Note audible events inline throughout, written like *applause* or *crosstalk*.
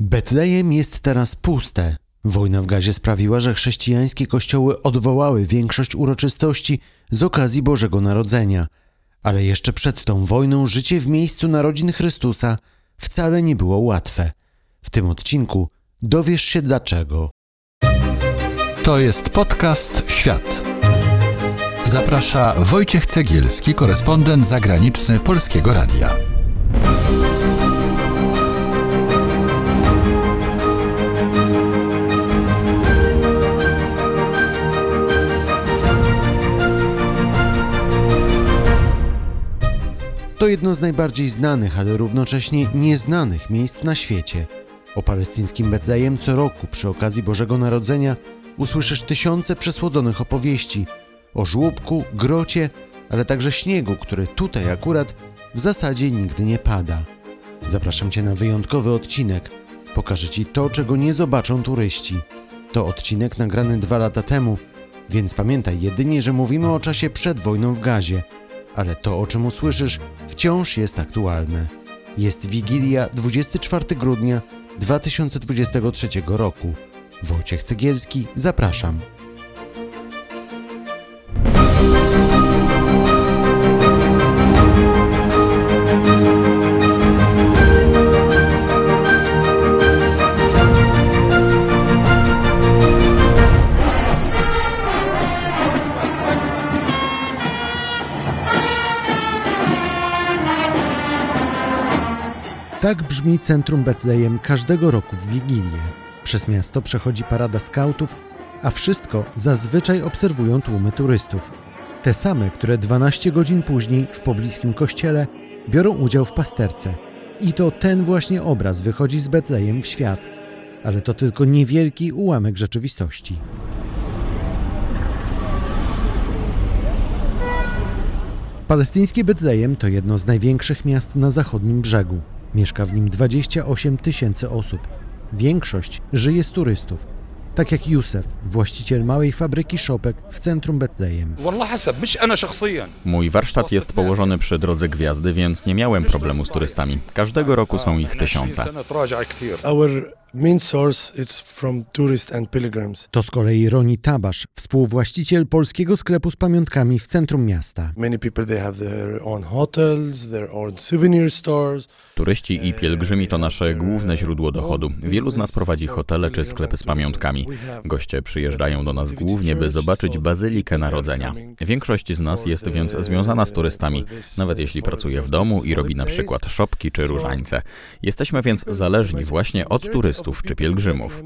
Betlejem jest teraz puste. Wojna w Gazie sprawiła, że chrześcijańskie kościoły odwołały większość uroczystości z okazji Bożego Narodzenia. Ale jeszcze przed tą wojną życie w miejscu narodzin Chrystusa wcale nie było łatwe. W tym odcinku dowiesz się dlaczego. To jest podcast Świat. Zaprasza Wojciech Cegielski, korespondent zagraniczny Polskiego Radia. Jedno z najbardziej znanych, ale równocześnie nieznanych miejsc na świecie. O palestyńskim Betlejem co roku przy okazji Bożego Narodzenia usłyszysz tysiące przesłodzonych opowieści o żłóbku, grocie, ale także śniegu, który tutaj akurat w zasadzie nigdy nie pada. Zapraszam Cię na wyjątkowy odcinek. Pokażę Ci to, czego nie zobaczą turyści. To odcinek nagrany dwa lata temu, więc pamiętaj jedynie, że mówimy o czasie przed wojną w Gazie, ale to, o czym usłyszysz, wciąż jest aktualne. Jest Wigilia 24 grudnia 2023 roku. Wojciech Cegielski, zapraszam. Tak brzmi centrum Betlejem każdego roku w Wigilię. Przez miasto przechodzi parada skautów, a wszystko zazwyczaj obserwują tłumy turystów. Te same, które 12 godzin później w pobliskim kościele biorą udział w pasterce. I to ten właśnie obraz wychodzi z Betlejem w świat. Ale to tylko niewielki ułamek rzeczywistości. Palestyńskie Betlejem to jedno z największych miast na zachodnim brzegu. Mieszka w nim 28 tysięcy osób. Większość żyje z turystów, tak jak Józef, właściciel małej fabryki szopek w centrum Betlejem. Mój warsztat jest położony przy drodze gwiazdy, więc nie miałem problemu z turystami. Każdego roku są ich tysiące. To z kolei Roni Tabasz, współwłaściciel polskiego sklepu z pamiątkami w centrum miasta. Turyści i pielgrzymi to nasze główne źródło dochodu. Wielu z nas prowadzi hotele czy sklepy z pamiątkami. Goście przyjeżdżają do nas głównie, by zobaczyć Bazylikę Narodzenia. Większość z nas jest więc związana z turystami, nawet jeśli pracuje w domu i robi na przykład szopki czy różańce. Jesteśmy więc zależni właśnie od turystów czy pielgrzymów.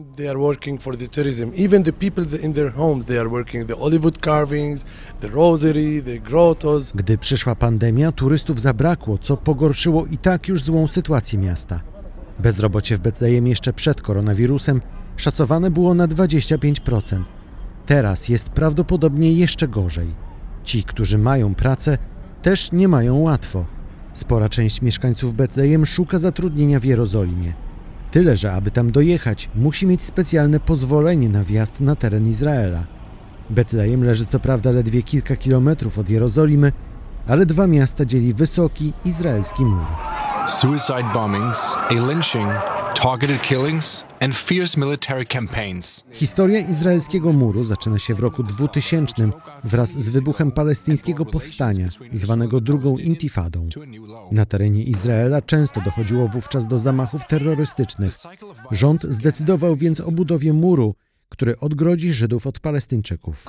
Gdy przyszła pandemia, turystów zabrakło, co pogorszyło i tak już złą sytuację miasta. Bezrobocie w Betlejem jeszcze przed koronawirusem szacowane było na 25%. Teraz jest prawdopodobnie jeszcze gorzej. Ci, którzy mają pracę, też nie mają łatwo. Spora część mieszkańców Betlejem szuka zatrudnienia w Jerozolimie. Tyle, że aby tam dojechać, musi mieć specjalne pozwolenie na wjazd na teren Izraela. Betlejem leży co prawda ledwie kilka kilometrów od Jerozolimy, ale dwa miasta dzieli wysoki izraelski mur. Suicide bombings, a lynching, targeted killings, and fierce military campaigns. Historia izraelskiego muru zaczyna się w roku 2000 wraz z wybuchem palestyńskiego powstania, zwanego drugą intifadą. Na terenie Izraela często dochodziło wówczas do zamachów terrorystycznych. Rząd zdecydował więc o budowie muru, który odgrodzi Żydów od Palestyńczyków.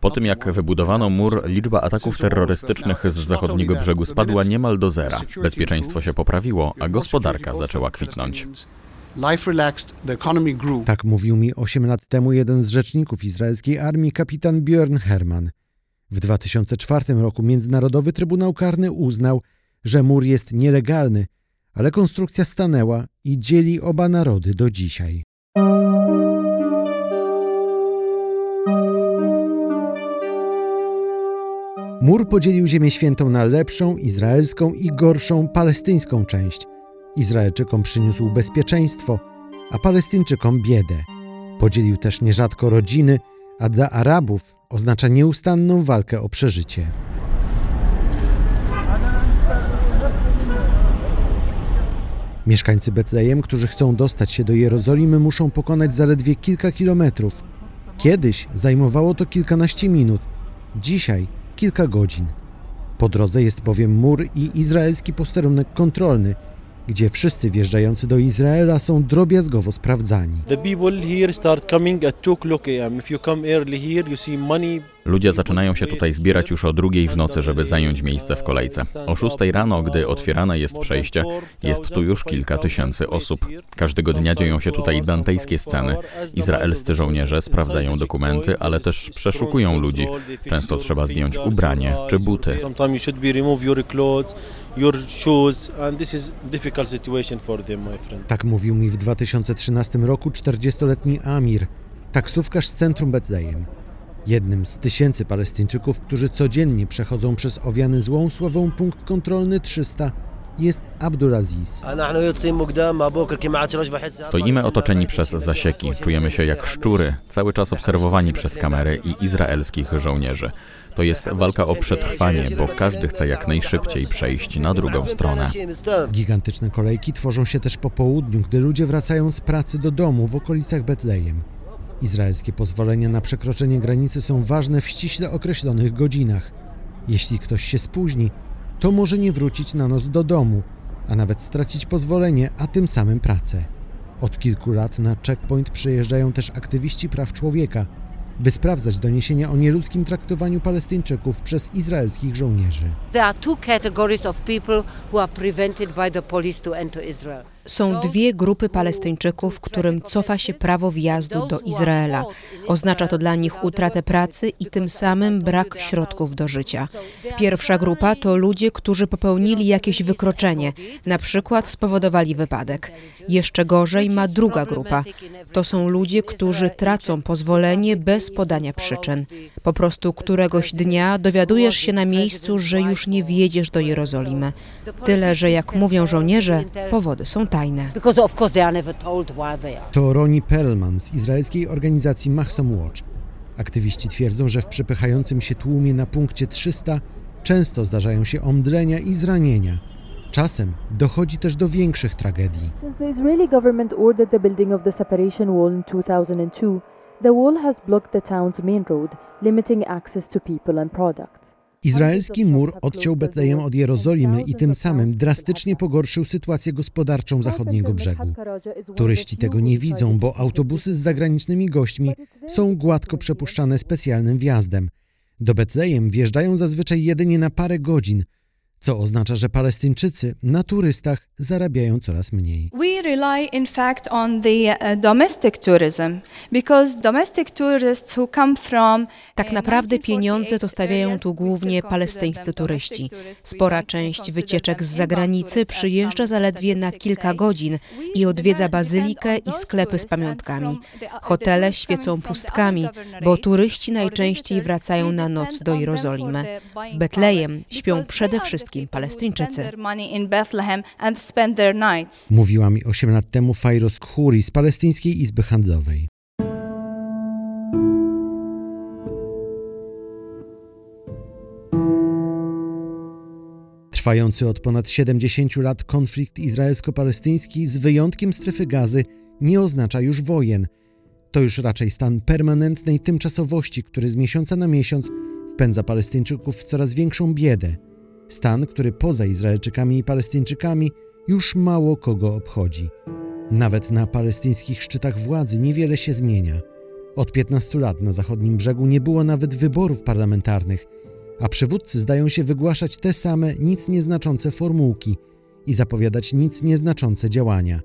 Po tym jak wybudowano mur, liczba ataków terrorystycznych z zachodniego brzegu spadła niemal do zera. Bezpieczeństwo się poprawiło, a gospodarka zaczęła kwitnąć. Tak mówił mi 8 lat temu jeden z rzeczników izraelskiej armii, kapitan Björn Herman. W 2004 roku Międzynarodowy Trybunał Karny uznał, że mur jest nielegalny, ale konstrukcja stanęła i dzieli oba narody do dzisiaj. Mur podzielił Ziemię Świętą na lepszą, izraelską i gorszą, palestyńską część. Izraelczykom przyniósł bezpieczeństwo, a Palestyńczykom biedę. Podzielił też nierzadko rodziny, a dla Arabów oznacza nieustanną walkę o przeżycie. Mieszkańcy Betlejem, którzy chcą dostać się do Jerozolimy, muszą pokonać zaledwie kilka kilometrów. Kiedyś zajmowało to kilkanaście minut, dzisiaj kilka godzin. Po drodze jest bowiem mur i izraelski posterunek kontrolny, gdzie wszyscy wjeżdżający do Izraela są drobiazgowo sprawdzani. The people here start coming at 2 o'clock a.m. If you come early here, you see money. Ludzie zaczynają się tutaj zbierać już o drugiej w nocy, żeby zająć miejsce w kolejce. O szóstej rano, gdy otwierane jest przejście, jest tu już kilka tysięcy osób. Każdego dnia dzieją się tutaj dantejskie sceny. Izraelscy żołnierze sprawdzają dokumenty, ale też przeszukują ludzi. Często trzeba zdjąć ubranie czy buty. Tak mówił mi w 2013 roku 40-letni Amir, taksówkarz z centrum Betlejem. Jednym z tysięcy Palestyńczyków, którzy codziennie przechodzą przez owiany złą sławą punkt kontrolny 300, jest Abdulaziz. Stoimy otoczeni przez zasieki, czujemy się jak szczury, cały czas obserwowani przez kamery i izraelskich żołnierzy. To jest walka o przetrwanie, bo każdy chce jak najszybciej przejść na drugą stronę. Gigantyczne kolejki tworzą się też po południu, gdy ludzie wracają z pracy do domu w okolicach Betlejem. Izraelskie pozwolenia na przekroczenie granicy są ważne w ściśle określonych godzinach. Jeśli ktoś się spóźni, to może nie wrócić na noc do domu, a nawet stracić pozwolenie, a tym samym pracę. Od kilku lat na checkpoint przyjeżdżają też aktywiści praw człowieka, by sprawdzać doniesienia o nieludzkim traktowaniu Palestyńczyków przez izraelskich żołnierzy. There are two categories of people who are prevented by the police to enter Israel. Są dwie grupy Palestyńczyków, którym cofa się prawo wjazdu do Izraela. Oznacza to dla nich utratę pracy i tym samym brak środków do życia. Pierwsza grupa to ludzie, którzy popełnili jakieś wykroczenie, na przykład spowodowali wypadek. Jeszcze gorzej ma druga grupa. To są ludzie, którzy tracą pozwolenie bez podania przyczyn. Po prostu któregoś dnia dowiadujesz się na miejscu, że już nie wjedziesz do Jerozolimy. Tyle, że jak mówią żołnierze, powody są tajne. Because of course they are never told why they are. To Roni Perlman z izraelskiej organizacji Mahsom Watch. Aktywiści twierdzą, że w przepychającym się tłumie na punkcie 300 często zdarzają się omdlenia i zranienia. Czasem dochodzi też do większych tragedii. Since the Israeli government ordered the building of the separation wall in 2002, the wall has blocked the town's main road, limiting access to people and products. Izraelski mur odciął Betlejem od Jerozolimy i tym samym drastycznie pogorszył sytuację gospodarczą zachodniego brzegu. Turyści tego nie widzą, bo autobusy z zagranicznymi gośćmi są gładko przepuszczane specjalnym wjazdem. Do Betlejem wjeżdżają zazwyczaj jedynie na parę godzin, co oznacza, że Palestyńczycy na turystach zarabiają coraz mniej. We rely, in fact, on the uh, domestic tourism because domestic tourists who come from Tak naprawdę pieniądze zostawiają tu głównie palestyńscy turyści. Spora część wycieczek z zagranicy przyjeżdża zaledwie na kilka godzin i odwiedza bazylikę i sklepy z pamiątkami. Hotele świecą pustkami, bo turyści najczęściej wracają na noc do Jerozolimy. W Betlejem śpią przede wszystkim Palestyńczycy. Mówiła mi 8 lat temu Fajros Khuri z Palestyńskiej Izby Handlowej. Trwający od ponad 70 lat konflikt izraelsko-palestyński z wyjątkiem strefy gazy nie oznacza już wojen. To już raczej stan permanentnej tymczasowości, który z miesiąca na miesiąc wpędza Palestyńczyków w coraz większą biedę. Stan, który poza Izraelczykami i Palestyńczykami już mało kogo obchodzi. Nawet na palestyńskich szczytach władzy niewiele się zmienia. Od 15 lat na zachodnim brzegu nie było nawet wyborów parlamentarnych, a przywódcy zdają się wygłaszać te same nic nieznaczące formułki i zapowiadać nic nieznaczące działania.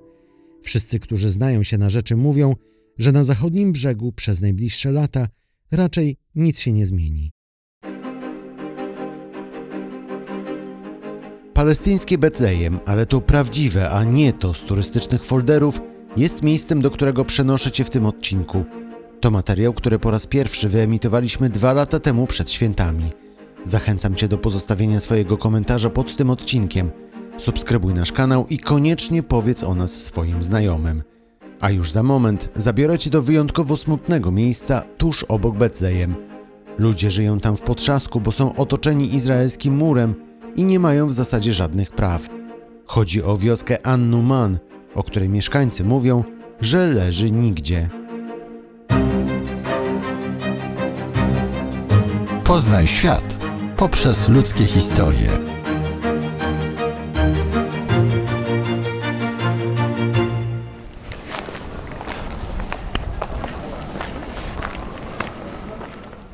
Wszyscy, którzy znają się na rzeczy, mówią, że na zachodnim brzegu przez najbliższe lata raczej nic się nie zmieni. Palestyńskie Betlejem, ale to prawdziwe, a nie to z turystycznych folderów, jest miejscem, do którego przenoszę Cię w tym odcinku. To materiał, który po raz pierwszy wyemitowaliśmy dwa lata temu przed świętami. Zachęcam Cię do pozostawienia swojego komentarza pod tym odcinkiem. Subskrybuj nasz kanał i koniecznie powiedz o nas swoim znajomym. A już za moment zabiorę Cię do wyjątkowo smutnego miejsca tuż obok Betlejem. Ludzie żyją tam w potrzasku, bo są otoczeni izraelskim murem i nie mają w zasadzie żadnych praw. Chodzi o wioskę Annuman, o której mieszkańcy mówią, że leży nigdzie. Poznaj świat poprzez ludzkie historie.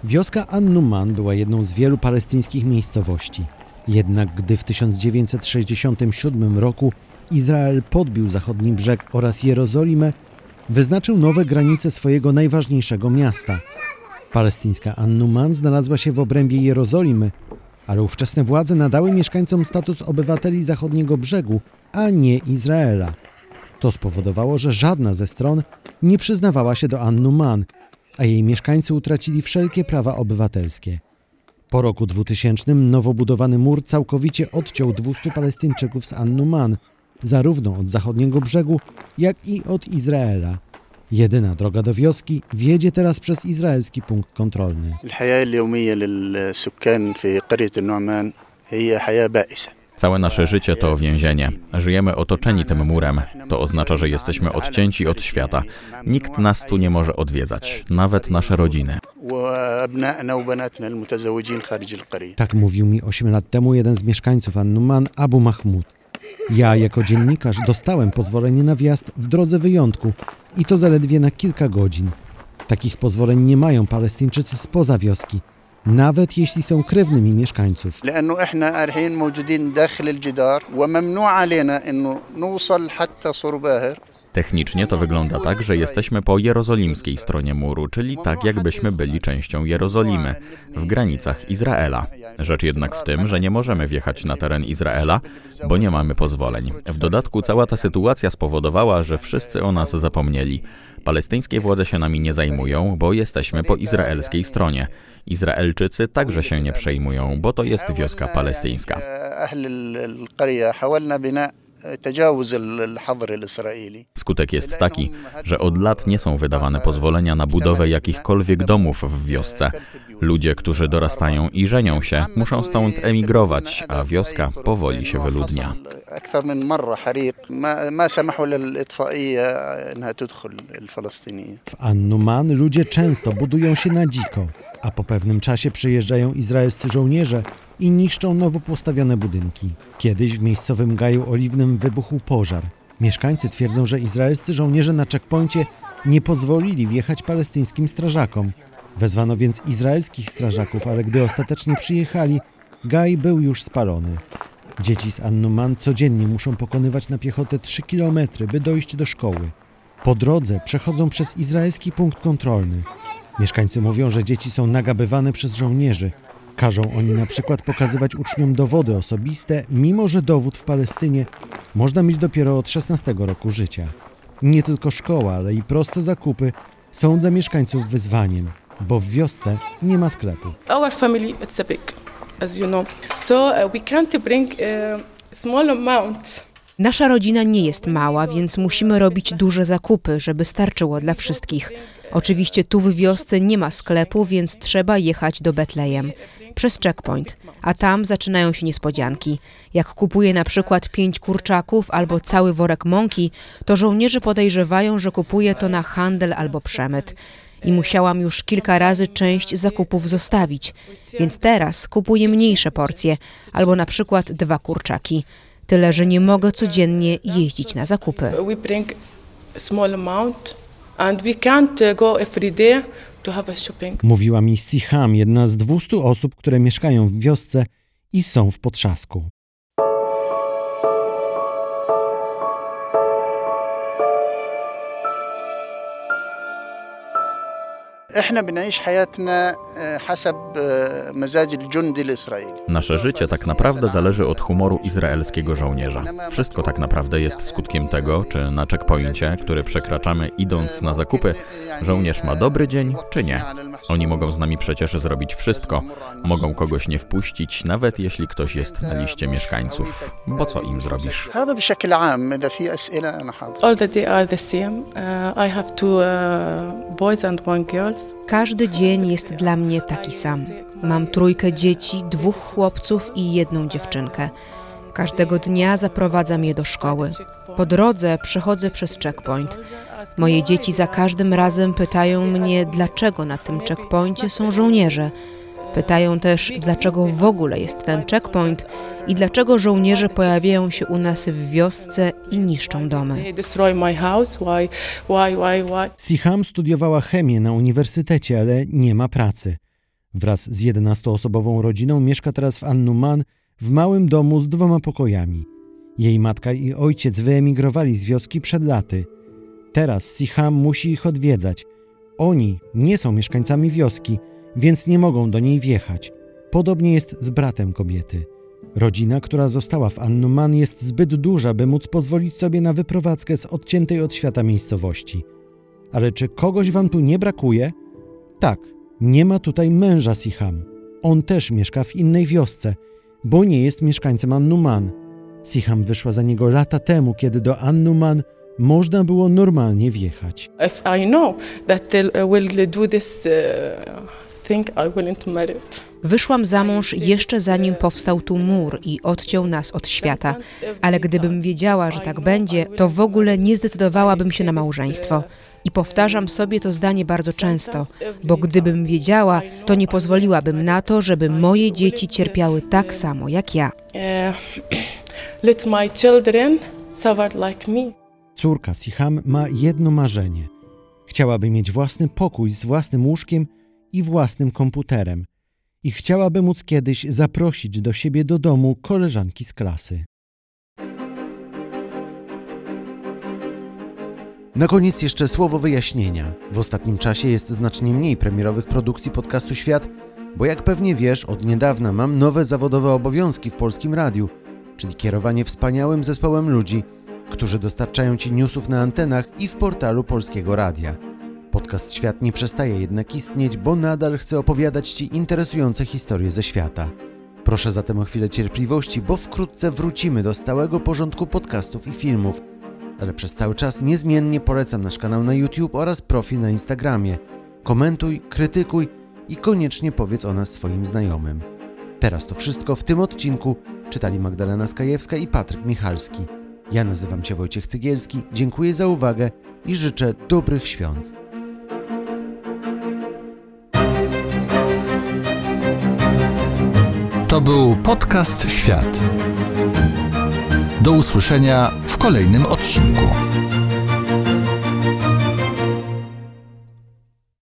Wioska Annuman była jedną z wielu palestyńskich miejscowości. Jednak gdy w 1967 roku Izrael podbił zachodni brzeg oraz Jerozolimę, wyznaczył nowe granice swojego najważniejszego miasta. Palestyńska Annuman znalazła się w obrębie Jerozolimy, ale ówczesne władze nadały mieszkańcom status obywateli zachodniego brzegu, a nie Izraela. To spowodowało, że żadna ze stron nie przyznawała się do Annuman, a jej mieszkańcy utracili wszelkie prawa obywatelskie. Po roku 2000 nowo budowany mur całkowicie odciął 200 Palestyńczyków z Annuman, zarówno od zachodniego brzegu, jak i od Izraela. Jedyna droga do wioski wiedzie teraz przez izraelski punkt kontrolny. الحياة اليومية للسكان في قرية النعمان هي حياة بائسة Całe nasze życie to więzienie. Żyjemy otoczeni tym murem. To oznacza, że jesteśmy odcięci od świata. Nikt nas tu nie może odwiedzać, nawet nasze rodziny. Tak mówił mi 8 lat temu jeden z mieszkańców Annuman, Abu Mahmud. Ja jako dziennikarz dostałem pozwolenie na wjazd w drodze wyjątku i to zaledwie na kilka godzin. Takich pozwoleń nie mają Palestyńczycy spoza wioski nawet jeśli są krewnymi mieszkańców. Technicznie to wygląda tak, że jesteśmy po jerozolimskiej stronie muru, czyli tak jakbyśmy byli częścią Jerozolimy, w granicach Izraela. Rzecz jednak w tym, że nie możemy wjechać na teren Izraela, bo nie mamy pozwoleń. W dodatku cała ta sytuacja spowodowała, że wszyscy o nas zapomnieli. Palestyńskie władze się nami nie zajmują, bo jesteśmy po izraelskiej stronie. Izraelczycy także się nie przejmują, bo to jest wioska palestyńska. Skutek jest taki, że od lat nie są wydawane pozwolenia na budowę jakichkolwiek domów w wiosce. Ludzie, którzy dorastają i żenią się, muszą stąd emigrować, a wioska powoli się wyludnia. W Annuman ludzie często budują się na dziko, a po pewnym czasie przyjeżdżają izraelscy żołnierze i niszczą nowo postawione budynki. Kiedyś w miejscowym gaju oliwnym wybuchł pożar. Mieszkańcy twierdzą, że izraelscy żołnierze na checkpoincie nie pozwolili wjechać palestyńskim strażakom, Wezwano więc izraelskich strażaków, ale gdy ostatecznie przyjechali, gaj był już spalony. Dzieci z Annuman codziennie muszą pokonywać na piechotę 3 kilometry, by dojść do szkoły. Po drodze przechodzą przez izraelski punkt kontrolny. Mieszkańcy mówią, że dzieci są nagabywane przez żołnierzy. Każą oni na przykład pokazywać uczniom dowody osobiste, mimo że dowód w Palestynie można mieć dopiero od 16 roku życia. Nie tylko szkoła, ale i proste zakupy są dla mieszkańców wyzwaniem, bo w wiosce nie ma sklepu. Our family it's a big, as you know. So uh, we can't bring uh, small amounts. Nasza rodzina nie jest mała, więc musimy robić duże zakupy, żeby starczyło dla wszystkich. Oczywiście tu w wiosce nie ma sklepu, więc trzeba jechać do Betlejem przez checkpoint, a tam zaczynają się niespodzianki. Jak kupuję na przykład pięć kurczaków albo cały worek mąki, to żołnierze podejrzewają, że kupuję to na handel albo przemyt. I musiałam już kilka razy część zakupów zostawić, więc teraz kupuję mniejsze porcje, albo na przykład dwa kurczaki. Tyle, że nie mogę codziennie jeździć na zakupy. Uh. Mówiła mi Siham, jedna z 200 osób, które mieszkają w wiosce i są w potrzasku. إحنا بنعيش حياتنا آه، حسب آه، مزاج الجندي الإسرائيلي Nasze życie tak naprawdę zależy od humoru izraelskiego żołnierza. Wszystko tak naprawdę jest skutkiem tego, czy na checkpoincie, który przekraczamy idąc na zakupy, żołnierz ma dobry dzień, czy nie. Oni mogą z nami przecież zrobić wszystko. Mogą kogoś nie wpuścić, nawet jeśli ktoś jest na liście mieszkańców. Bo co im zrobisz? هذا بشكل عام إذا في أسئلة أنا حاضر All the day are the same. Uh, I have two uh, boys and one Każdy dzień jest dla mnie taki sam. Mam trójkę dzieci, dwóch chłopców i jedną dziewczynkę. Każdego dnia zaprowadzam je do szkoły. Po drodze przechodzę przez checkpoint. Moje dzieci za każdym razem pytają mnie, dlaczego na tym checkpoincie są żołnierze. Pytają też, dlaczego w ogóle jest ten checkpoint i dlaczego żołnierze pojawiają się u nas w wiosce i niszczą domy. Siham studiowała chemię na uniwersytecie, ale nie ma pracy. Wraz z 11-osobową rodziną mieszka teraz w Annuman w małym domu z dwoma pokojami. Jej matka i ojciec wyemigrowali z wioski przed laty. Teraz Siham musi ich odwiedzać. Oni nie są mieszkańcami wioski, więc nie mogą do niej wjechać. Podobnie jest z bratem kobiety. Rodzina, która została w Annuman, jest zbyt duża, by móc pozwolić sobie na wyprowadzkę z odciętej od świata miejscowości. Ale czy kogoś wam tu nie brakuje? Tak, nie ma tutaj męża Siham. On też mieszka w innej wiosce, bo nie jest mieszkańcem Annuman. Siham wyszła za niego lata temu, kiedy do Annuman można było normalnie wjechać. If I know that they will do this uh, thing, I wouldn't marry it. Wyszłam za mąż jeszcze zanim powstał tu mur i odciął nas od świata, ale gdybym wiedziała, że tak będzie, to w ogóle nie zdecydowałabym się na małżeństwo. I powtarzam sobie to zdanie bardzo często, bo gdybym wiedziała, to nie pozwoliłabym na to, żeby moje dzieci cierpiały tak samo jak ja. *clears throat* Let my children suffer like me. Córka Siham ma jedno marzenie. Chciałaby mieć własny pokój z własnym łóżkiem i własnym komputerem. I chciałaby móc kiedyś zaprosić do siebie do domu koleżanki z klasy. Na koniec jeszcze słowo wyjaśnienia. W ostatnim czasie jest znacznie mniej premierowych produkcji podcastu Świat, bo jak pewnie wiesz, od niedawna mam nowe zawodowe obowiązki w Polskim Radiu, czyli kierowanie wspaniałym zespołem ludzi, którzy dostarczają Ci newsów na antenach i w portalu Polskiego Radia. Podcast Świat nie przestaje jednak istnieć, bo nadal chcę opowiadać Ci interesujące historie ze świata. Proszę zatem o chwilę cierpliwości, bo wkrótce wrócimy do stałego porządku podcastów i filmów, ale przez cały czas niezmiennie polecam nasz kanał na YouTube oraz profil na Instagramie. Komentuj, krytykuj i koniecznie powiedz o nas swoim znajomym. Teraz to wszystko w tym odcinku czytali Magdalena Skajewska i Patryk Michalski. Ja nazywam się Wojciech Cygielski, dziękuję za uwagę i życzę dobrych świąt. To był podcast Świat. Do usłyszenia w kolejnym odcinku.